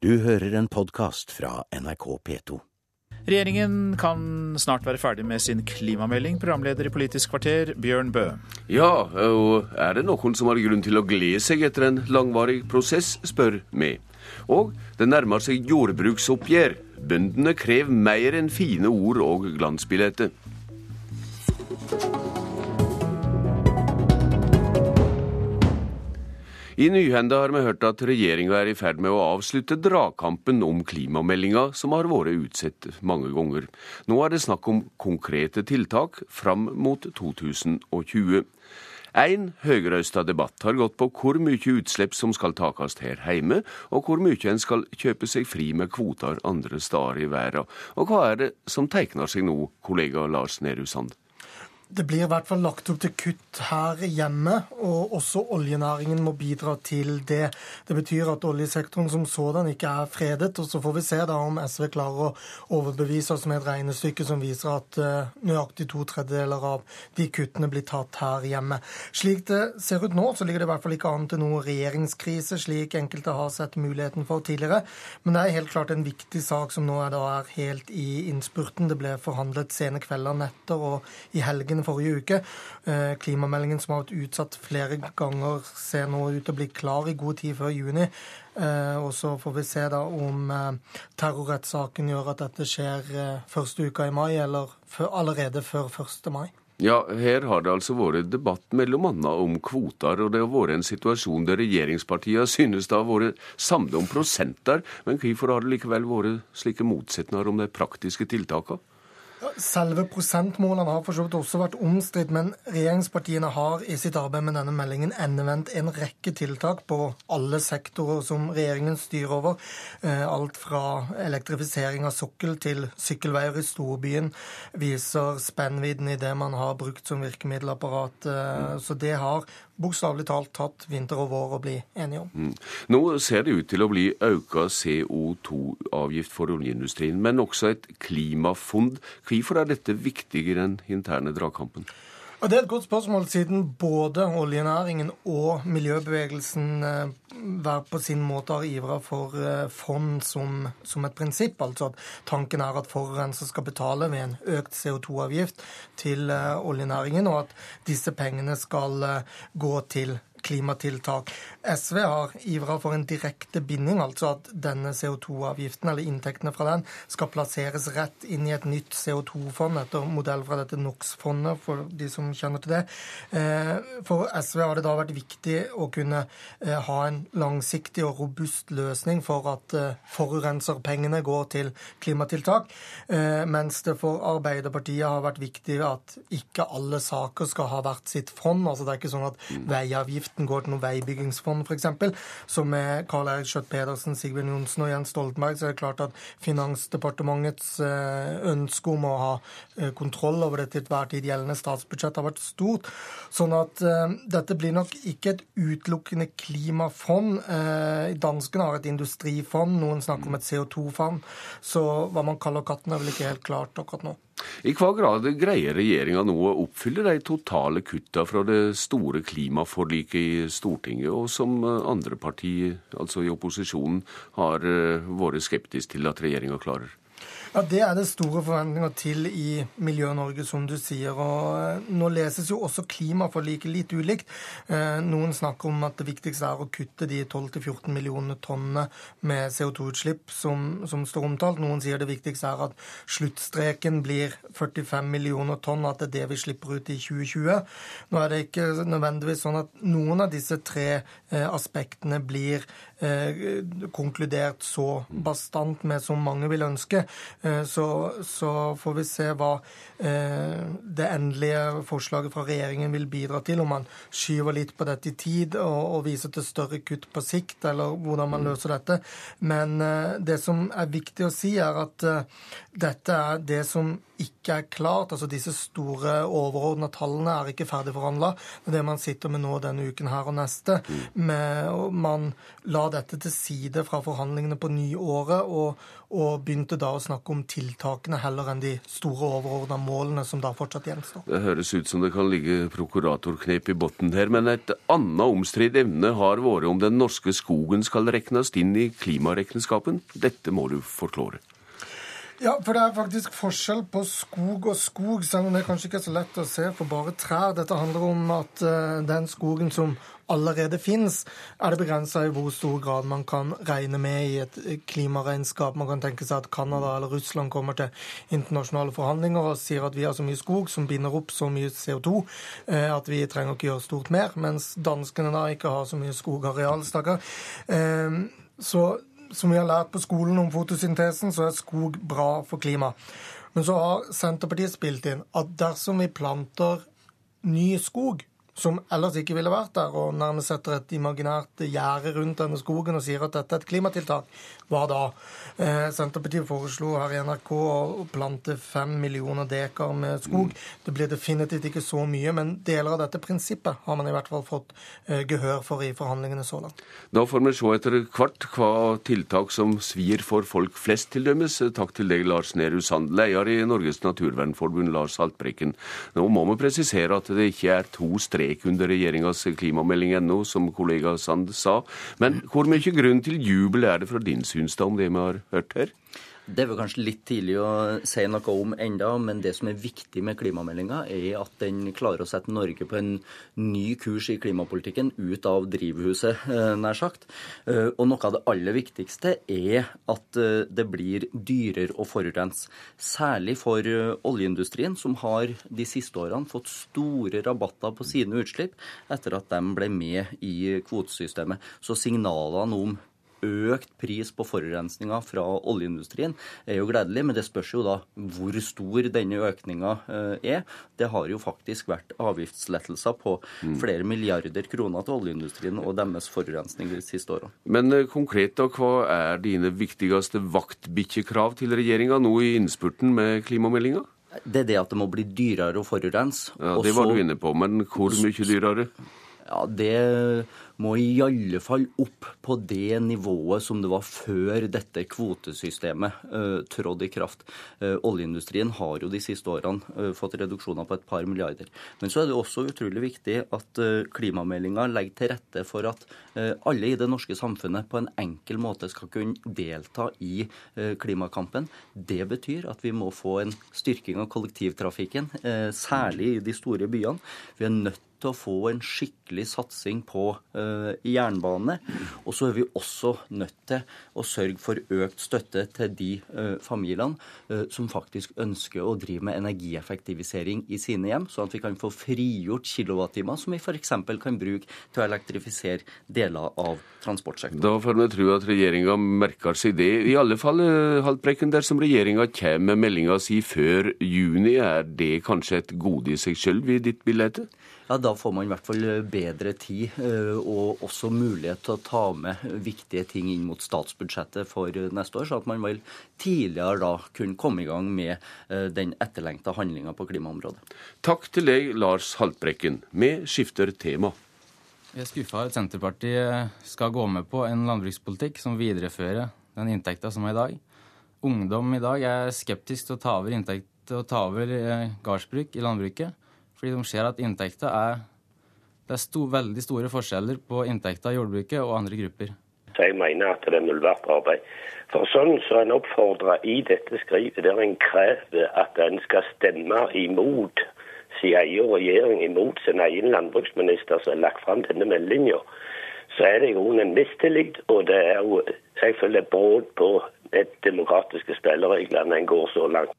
Du hører en podkast fra NRK P2. Regjeringen kan snart være ferdig med sin klimamelding, programleder i Politisk kvarter, Bjørn Bø. Ja, og er det noen som har grunn til å glede seg etter en langvarig prosess, spør vi. Og det nærmer seg jordbruksoppgjør. Bøndene krever mer enn fine ord og glansbilletter. I Nyhenda har vi hørt at regjeringa er i ferd med å avslutte dragkampen om klimameldinga, som har vært utsatt mange ganger. Nå er det snakk om konkrete tiltak fram mot 2020. En høyrøsta debatt har gått på hvor mye utslipp som skal takast her hjemme, og hvor mye en skal kjøpe seg fri med kvoter andre steder i verden. Og hva er det som tegner seg nå, kollega Lars Nehru Sand? Det blir i hvert fall lagt opp til kutt her hjemme, og også oljenæringen må bidra til det. Det betyr at oljesektoren som sådan ikke er fredet. og Så får vi se da om SV klarer å overbevise oss med et regnestykke som viser at uh, nøyaktig to tredjedeler av de kuttene blir tatt her hjemme. Slik det ser ut nå, så ligger det i hvert fall ikke an til noen regjeringskrise, slik enkelte har sett muligheten for tidligere. Men det er helt klart en viktig sak som nå er, da er helt i innspurten. Det ble forhandlet sene kvelder, netter og i helgene forrige uke. Eh, klimameldingen som har vært utsatt flere ganger, ser nå ut til å bli klar i god tid før juni. Eh, og så får vi se da om eh, terrorrettssaken gjør at dette skjer første uka i mai, eller allerede før 1. mai. Ja, her har det altså vært debatt mellom annet om kvoter, og det har vært en situasjon der regjeringspartiene synes det har vært samlet om prosenter. Men hvorfor har det likevel vært slike motsetninger om de praktiske tiltakene? Selve prosentmålene har for så vidt også vært omstridt, men regjeringspartiene har i sitt arbeid med denne meldingen endevendt en rekke tiltak på alle sektorer som regjeringen styrer over. Eh, alt fra elektrifisering av sokkel til sykkelveier i storbyen viser spennvidden i det man har brukt som virkemiddelapparat. Så det har bokstavelig talt tatt vinter og vår å bli enige om. Mm. Nå ser det ut til å bli økt CO2-avgift for oljeindustrien, men også et klimafond. Hvorfor er dette viktigere den interne dragkampen? Og Det er et godt spørsmål, siden både oljenæringen og miljøbevegelsen eh, hver på sin måte har ivra for eh, fond som, som, et prinsipp. Altså at tanken er at forurenser skal betale ved en økt CO2-avgift til eh, oljenæringen, og at disse pengene skal gå til klimatiltak. SV har ivra for en direkte binding, altså at denne CO2-avgiften, eller inntektene fra den, skal plasseres rett inn i et nytt CO2-fond etter modell fra dette NOx-fondet, for de som kjenner til det. Eh, for SV har det da vært viktig å kunne eh, ha en langsiktig og robust løsning for at eh, forurenserpengene går til klimatiltak, mens det for Arbeiderpartiet har vært viktig at ikke alle saker skal ha hvert sitt fond. altså Det er ikke sånn at veiavgift driften går til noe veibyggingsfond, f.eks. Så med Karl Eirik Skjøtt-Pedersen, Sigbjørn Johnsen og Jens Stoltenberg så er det klart at Finansdepartementets eh, ønske om å ha eh, kontroll over det til enhver tid gjeldende statsbudsjett har vært stort. Sånn at uh, dette blir nok ikke et utelukkende klimafond. Danskene har et industrifond, noen snakker om et CO2-fond. Så hva man kaller katten, er vel ikke helt klart akkurat nå. I hva grad greier regjeringa nå å oppfylle de totale kutta fra det store klimaforliket i Stortinget, og som andre partier, altså i opposisjonen, har vært skeptiske til at regjeringa klarer? Ja, Det er det store forventninger til i Miljø-Norge, som du sier. og eh, Nå leses jo også klimaforliket litt ulikt. Eh, noen snakker om at det viktigste er å kutte de 12-14 millioner tonnene med CO2-utslipp som, som, står omtalt. Noen sier det viktigste er at sluttstreken blir 45 millioner tonn, at det er det vi slipper ut i 2020. Nå er det ikke nødvendigvis sånn at noen av disse tre eh, aspektene blir konkludert så bastant med som mange vil ønske. Eh, så, så, får vi se hva eh, det endelige forslaget fra regjeringen vil bidra til. Om man skyver litt på dette i tid og, og viser til større kutt på sikt, eller hvordan man løser dette. Men eh, det som er viktig å si, er at dette er det som ikke er klart. Altså disse store overordna tallene er ikke ferdigforhandla. Det er det man sitter med nå denne uken her og neste. Med, man la dette til side fra forhandlingene på nyåret og, og begynte da å snakke om tiltakene heller enn de store overordna målene som da fortsatt gjenstår. Det høres ut som det kan ligge prokuratorknep i bunnen her, men et annet omstridt emne har vært om den norske skogen skal regnes inn i klimaregnskapen. Dette må du forklare. Ja, for det er faktisk forskjell på skog og skog, selv om det kanskje ikke er så lett å se for bare trær. Dette handler om at uh, den skogen som allerede finnes, er det begrensa i hvor stor grad man kan regne med i et klimaregnskap. Man kan tenke seg at Canada eller Russland kommer til internasjonale forhandlinger og sier at vi har så mye skog som binder opp så mye CO2 uh, at vi trenger ikke gjøre stort mer, mens danskene da ikke har så mye skogareal, stakkar. Så som vi har lært på skolen om fotosyntesen, så er skog bra for klima. Men så har Senterpartiet spilt inn at dersom vi planter ny skog, som ellers ikke ville vært der, og nærmest setter et imaginært gjerde rundt denne skogen og sier at dette er et klimatiltak, hva da? Eh, Senterpartiet foreslo her i NRK å plante fem millioner dekar med skog. Det blir definitivt ikke så mye, men deler av dette prinsippet har man i hvert fall fått eh, gehør for i forhandlingene så langt. Da får vi se etter hvert hva tiltak som svir for folk flest, til dømes. Takk til deg, Lars Nehru Sand, leder i Norges naturvernforbund, Lars Haltbrekken. Nå må vi presisere at det ikke er to strek under regjeringas klimamelding ennå, som kollega Sand sa. Men hvor mye grunn til jubel er det fra din syns om det vi har hørt her? Det er vel kanskje litt tidlig å si noe om enda, men det som er viktig med klimameldinga, er at den klarer å sette Norge på en ny kurs i klimapolitikken, ut av drivhuset, eh, nær sagt. Eh, og noe av det aller viktigste er at eh, det blir dyrere å forurense. Særlig for oljeindustrien, som har de siste årene fått store rabatter på sine utslipp etter at de ble med i kvotesystemet. Så signalene om økt pris på forurensninga fra oljeindustrien er jo gledelig, men det spørs jo da hvor stor denne økninga eh, er. Det har jo faktisk vært avgiftslettelser på mm. flere milliarder kroner til oljeindustrien og deres forurensning de siste årene. Men eh, konkret, da, hva er dine viktigste vaktbikkjekrav til regjeringa nå i innspurten med klimameldinga? Det er det at det må bli dyrere å forurense. Ja, Det var du inne på, men hvor mye dyrere? Ja, Det må i alle fall opp på det nivået som det var før dette kvotesystemet uh, trådte i kraft. Uh, oljeindustrien har jo de siste årene uh, fått reduksjoner på et par milliarder. Men så er det også utrolig viktig at uh, klimameldinga legger til rette for at alle i det norske samfunnet på en enkel måte skal kunne delta i klimakampen. Det betyr at vi må få en styrking av kollektivtrafikken, særlig i de store byene. Vi er nødt til å få en skikkelig satsing på uh, jernbane. Og så er vi også nødt til å sørge for økt støtte til de uh, familiene uh, som faktisk ønsker å drive med energieffektivisering i sine hjem, sånn at vi kan få frigjort kilowattimer som vi f.eks. kan bruke til å elektrifisere deler av transportsektoren. Da får vi tro at regjeringa merker seg det. I alle fall, Haltbrekken, dersom regjeringa kommer med meldinga si før juni, er det kanskje et gode i seg sjøl i ditt bilde? Ja, da får man i hvert fall eh, bedre tid eh, og også mulighet til å ta med viktige ting inn mot statsbudsjettet for neste år, så at man vil tidligere da kunne komme i gang med eh, den etterlengta handlinga på klimaområdet. Takk til deg, Lars Haltbrekken. Vi skifter tema. Vi er skuffa at Senterpartiet skal gå med på en landbrukspolitikk som viderefører den inntekta som er i dag. Ungdom i dag er skeptisk til å ta over, inntekt, og ta over gardsbruk i landbruket. Fordi de ser at inntekta er Det er sto, veldig store forskjeller på inntekta i jordbruket og andre grupper. Så jeg mener at det er null verdt arbeid. For sånn så en oppfordrer i dette skrivet, der en krever at en skal stemme imot sin egen regjering, imot sin egen landbruksminister som har lagt fram denne meldinga, så er det i grunnen en mistillit. Og det er jo jeg føler brudd på et demokratiske spillereglene en går så langt.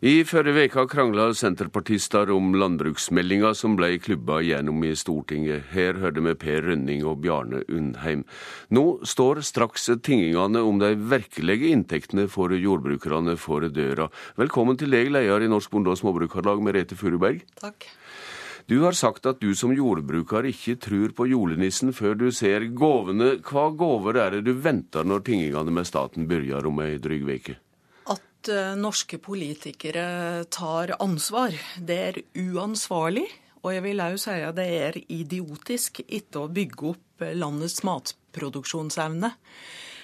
I forrige uke krangla senterpartister om landbruksmeldinga som ble klubba gjennom i Stortinget. Her hørte vi Per Rønning og Bjarne Undheim. Nå står straks tingingene om de virkelige inntektene for jordbrukerne for døra. Velkommen til deg, leder i Norsk Bonde- og Småbrukarlag, Merete Furuberg. Takk. Du har sagt at du som jordbruker ikke tror på julenissen før du ser gåvene. Hva gaver er det du venter når tingingene med staten begynner om ei dryg uke? At eh, norske politikere tar ansvar. Det er uansvarlig, og jeg vil òg si at det er idiotisk ikke å bygge opp landets matproduksjonsevne.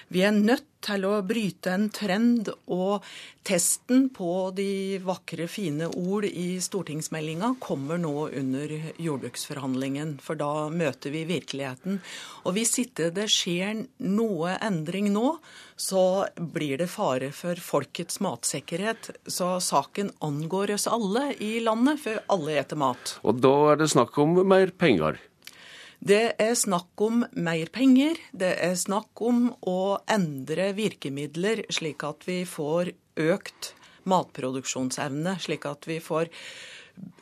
Vi er nødt til å bryte en trend, og testen på de vakre, fine ord i stortingsmeldinga kommer nå under jordbruksforhandlingen, for da møter vi virkeligheten. Og hvis ikke det skjer noe endring nå, så blir det fare for folkets matsikkerhet. Så saken angår oss alle i landet, for alle eter mat. Og da er det snakk om mer penger? Det er snakk om mer penger. Det er snakk om å endre virkemidler slik at vi får økt matproduksjonsevne. Slik at vi får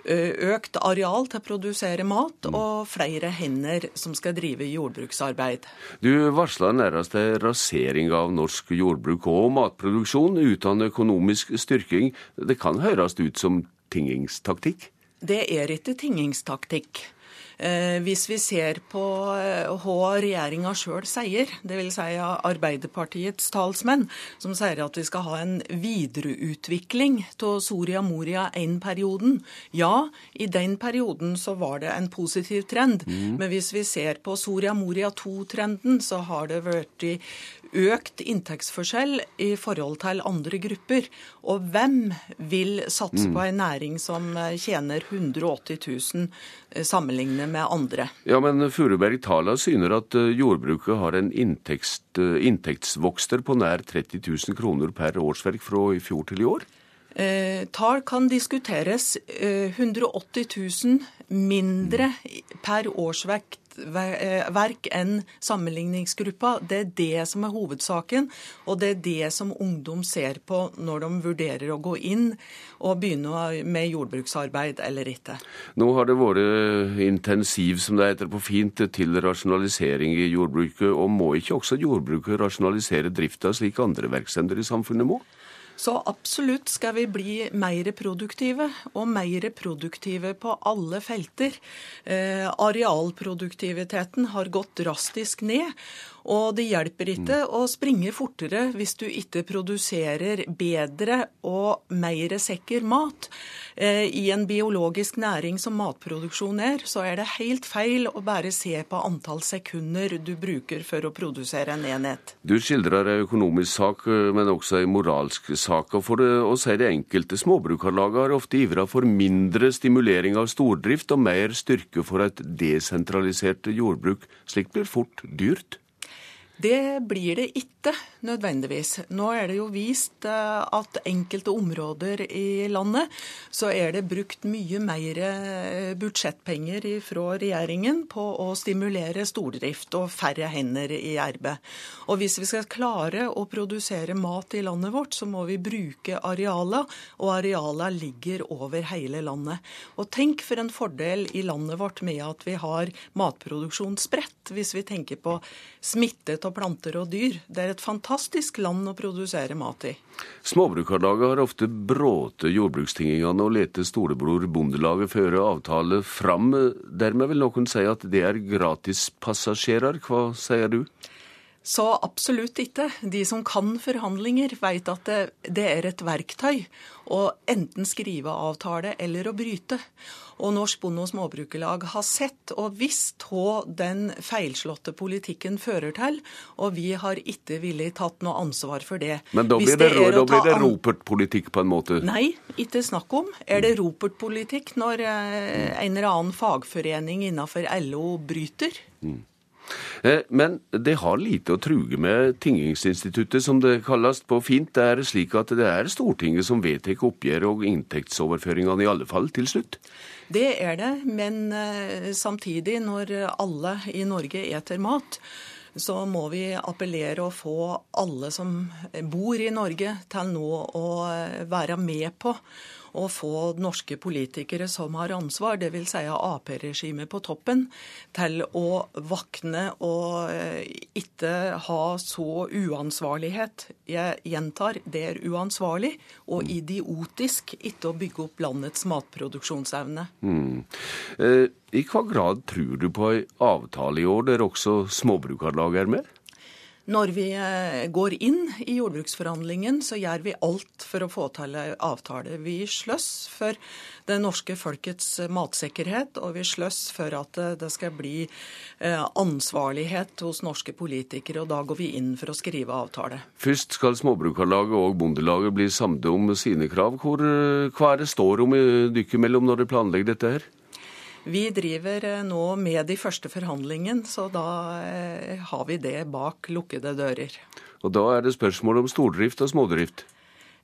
økt areal til å produsere mat og flere hender som skal drive jordbruksarbeid. Du varsla nærmest en rasering av norsk jordbruk og matproduksjon uten økonomisk styrking. Det kan høres ut som tingingstaktikk? Det er ikke tingingstaktikk. Eh, hvis vi ser på eh, hva regjeringa sjøl sier, dvs. Si Arbeiderpartiets talsmenn, som sier at vi skal ha en videreutvikling av Soria Moria I-perioden. Ja, i den perioden så var det en positiv trend. Mm. Men hvis vi ser på Soria Moria II-trenden, så har det vært økt inntektsforskjell i forhold til andre grupper. Og hvem vil satse på en næring som tjener 180 000 sammenlignet med andre? Ja, men Furuberg tala syner at eh, jordbruket har en inntekts, eh, inntektsvokster på nær 30 000 kroner per årsverk fra i fjor til i år? Eh, tall kan diskuteres. Eh, 180 000 mindre per årsverk Eh, verk enn sammenligningsgruppa. Det er det som er hovedsaken, og det er det som ungdom ser på når de vurderer å gå inn og begynne med jordbruksarbeid eller ikke. Nå har det vært intensiv, som det heter på fint, til rasjonalisering i jordbruket. Og må ikke også jordbruket rasjonalisere drifta slik andre virksomheter i samfunnet må? Så absolutt skal vi bli mer produktive, og mer produktive på alle felter. Eh, arealproduktiviteten har gått drastisk ned. Og det hjelper ikke mm. å springe fortere hvis du ikke produserer bedre og mer sikker mat. Eh, I en biologisk næring som matproduksjon er, så er det helt feil å bare se på antall sekunder du bruker for å produsere en enhet. Du skildrer en økonomisk sak, eh, men også en moralsk sak. Og for å si det enkelte, småbrukarlaget har ofte ivra for mindre stimulering av stordrift og mer styrke for et desentralisert jordbruk. Slikt blir fort dyrt. Det blir det ikke nødvendigvis. Nå er det jo vist eh, at enkelte områder i landet så er det brukt mye mer eh, budsjettpenger fra regjeringen på å stimulere stordrift og færre hender i arbeid. Og hvis vi skal klare å produsere mat i landet vårt, så må vi bruke arealer, og arealer ligger over hele landet. Og tenk for en fordel i landet vårt med at vi har matproduksjon spredt, hvis vi tenker på smittet av planter og dyr. Det er et fantastisk land å produsere mat i. Småbrukarlaget har ofte bråte jordbrukstingingene og lete storebror Bondelaget føre avtale fram. Dermed vil noen si at det er gratispassasjerer. Hva sier du? Så absolutt ikke. De som kan forhandlinger, vet at det, det er et verktøy å enten skrive avtale eller å bryte. Og Norsk Bonde- og Småbrukerlag har sett og visst hva den feilslåtte politikken fører til, og vi har ikke villig tatt noe ansvar for det. Men da blir det, det, da blir det Ropert-politikk på en måte? Nei, ikke snakk om. Er det Ropert-politikk når eh, en eller annen fagforening innenfor LO bryter? Mm. Eh, men det har lite å truge med tingingsinstituttet, som det kalles på fint. Det er slik at det er Stortinget som vedtar oppgjør og inntektsoverføringene, i alle fall til slutt? Det er det, men eh, samtidig, når alle i Norge eter mat, så må vi appellere og få alle som bor i Norge, til nå å eh, være med på å få norske politikere som har ansvar, dvs. Si Ap-regimet på toppen, til å vakne og eh, ikke ha så uansvarlighet. Jeg gjentar, det er uansvarlig og idiotisk ikke å bygge opp landets matproduksjonsevne. Mm. Eh, I hva grad tror du på ei avtale i år der også Småbrukarlaget er med? Når vi eh, går inn i jordbruksforhandlingen, så gjør vi alt for å få til en avtale. Vi sløss for det norske folkets matsikkerhet, og vi sløss for at det skal bli eh, ansvarlighet hos norske politikere. Og da går vi inn for å skrive avtale. Først skal Småbrukarlaget og Bondelaget bli samde om sine krav. Hvor, eh, hva er det står om dere mellom når dere planlegger dette her? Vi driver eh, nå med de første forhandlingene, så da eh, har vi det bak lukkede dører. Og da er det spørsmål om stordrift og smådrift?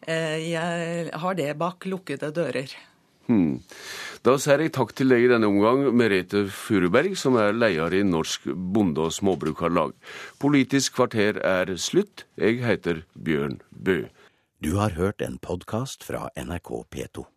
Eh, jeg har det bak lukkede dører. Hmm. Da sier jeg takk til deg i denne omgang, Merete Furuberg, som er leder i Norsk Bonde- og Småbrukarlag. Politisk kvarter er slutt. Jeg heter Bjørn Bø. Du har hørt en podkast fra NRK P2.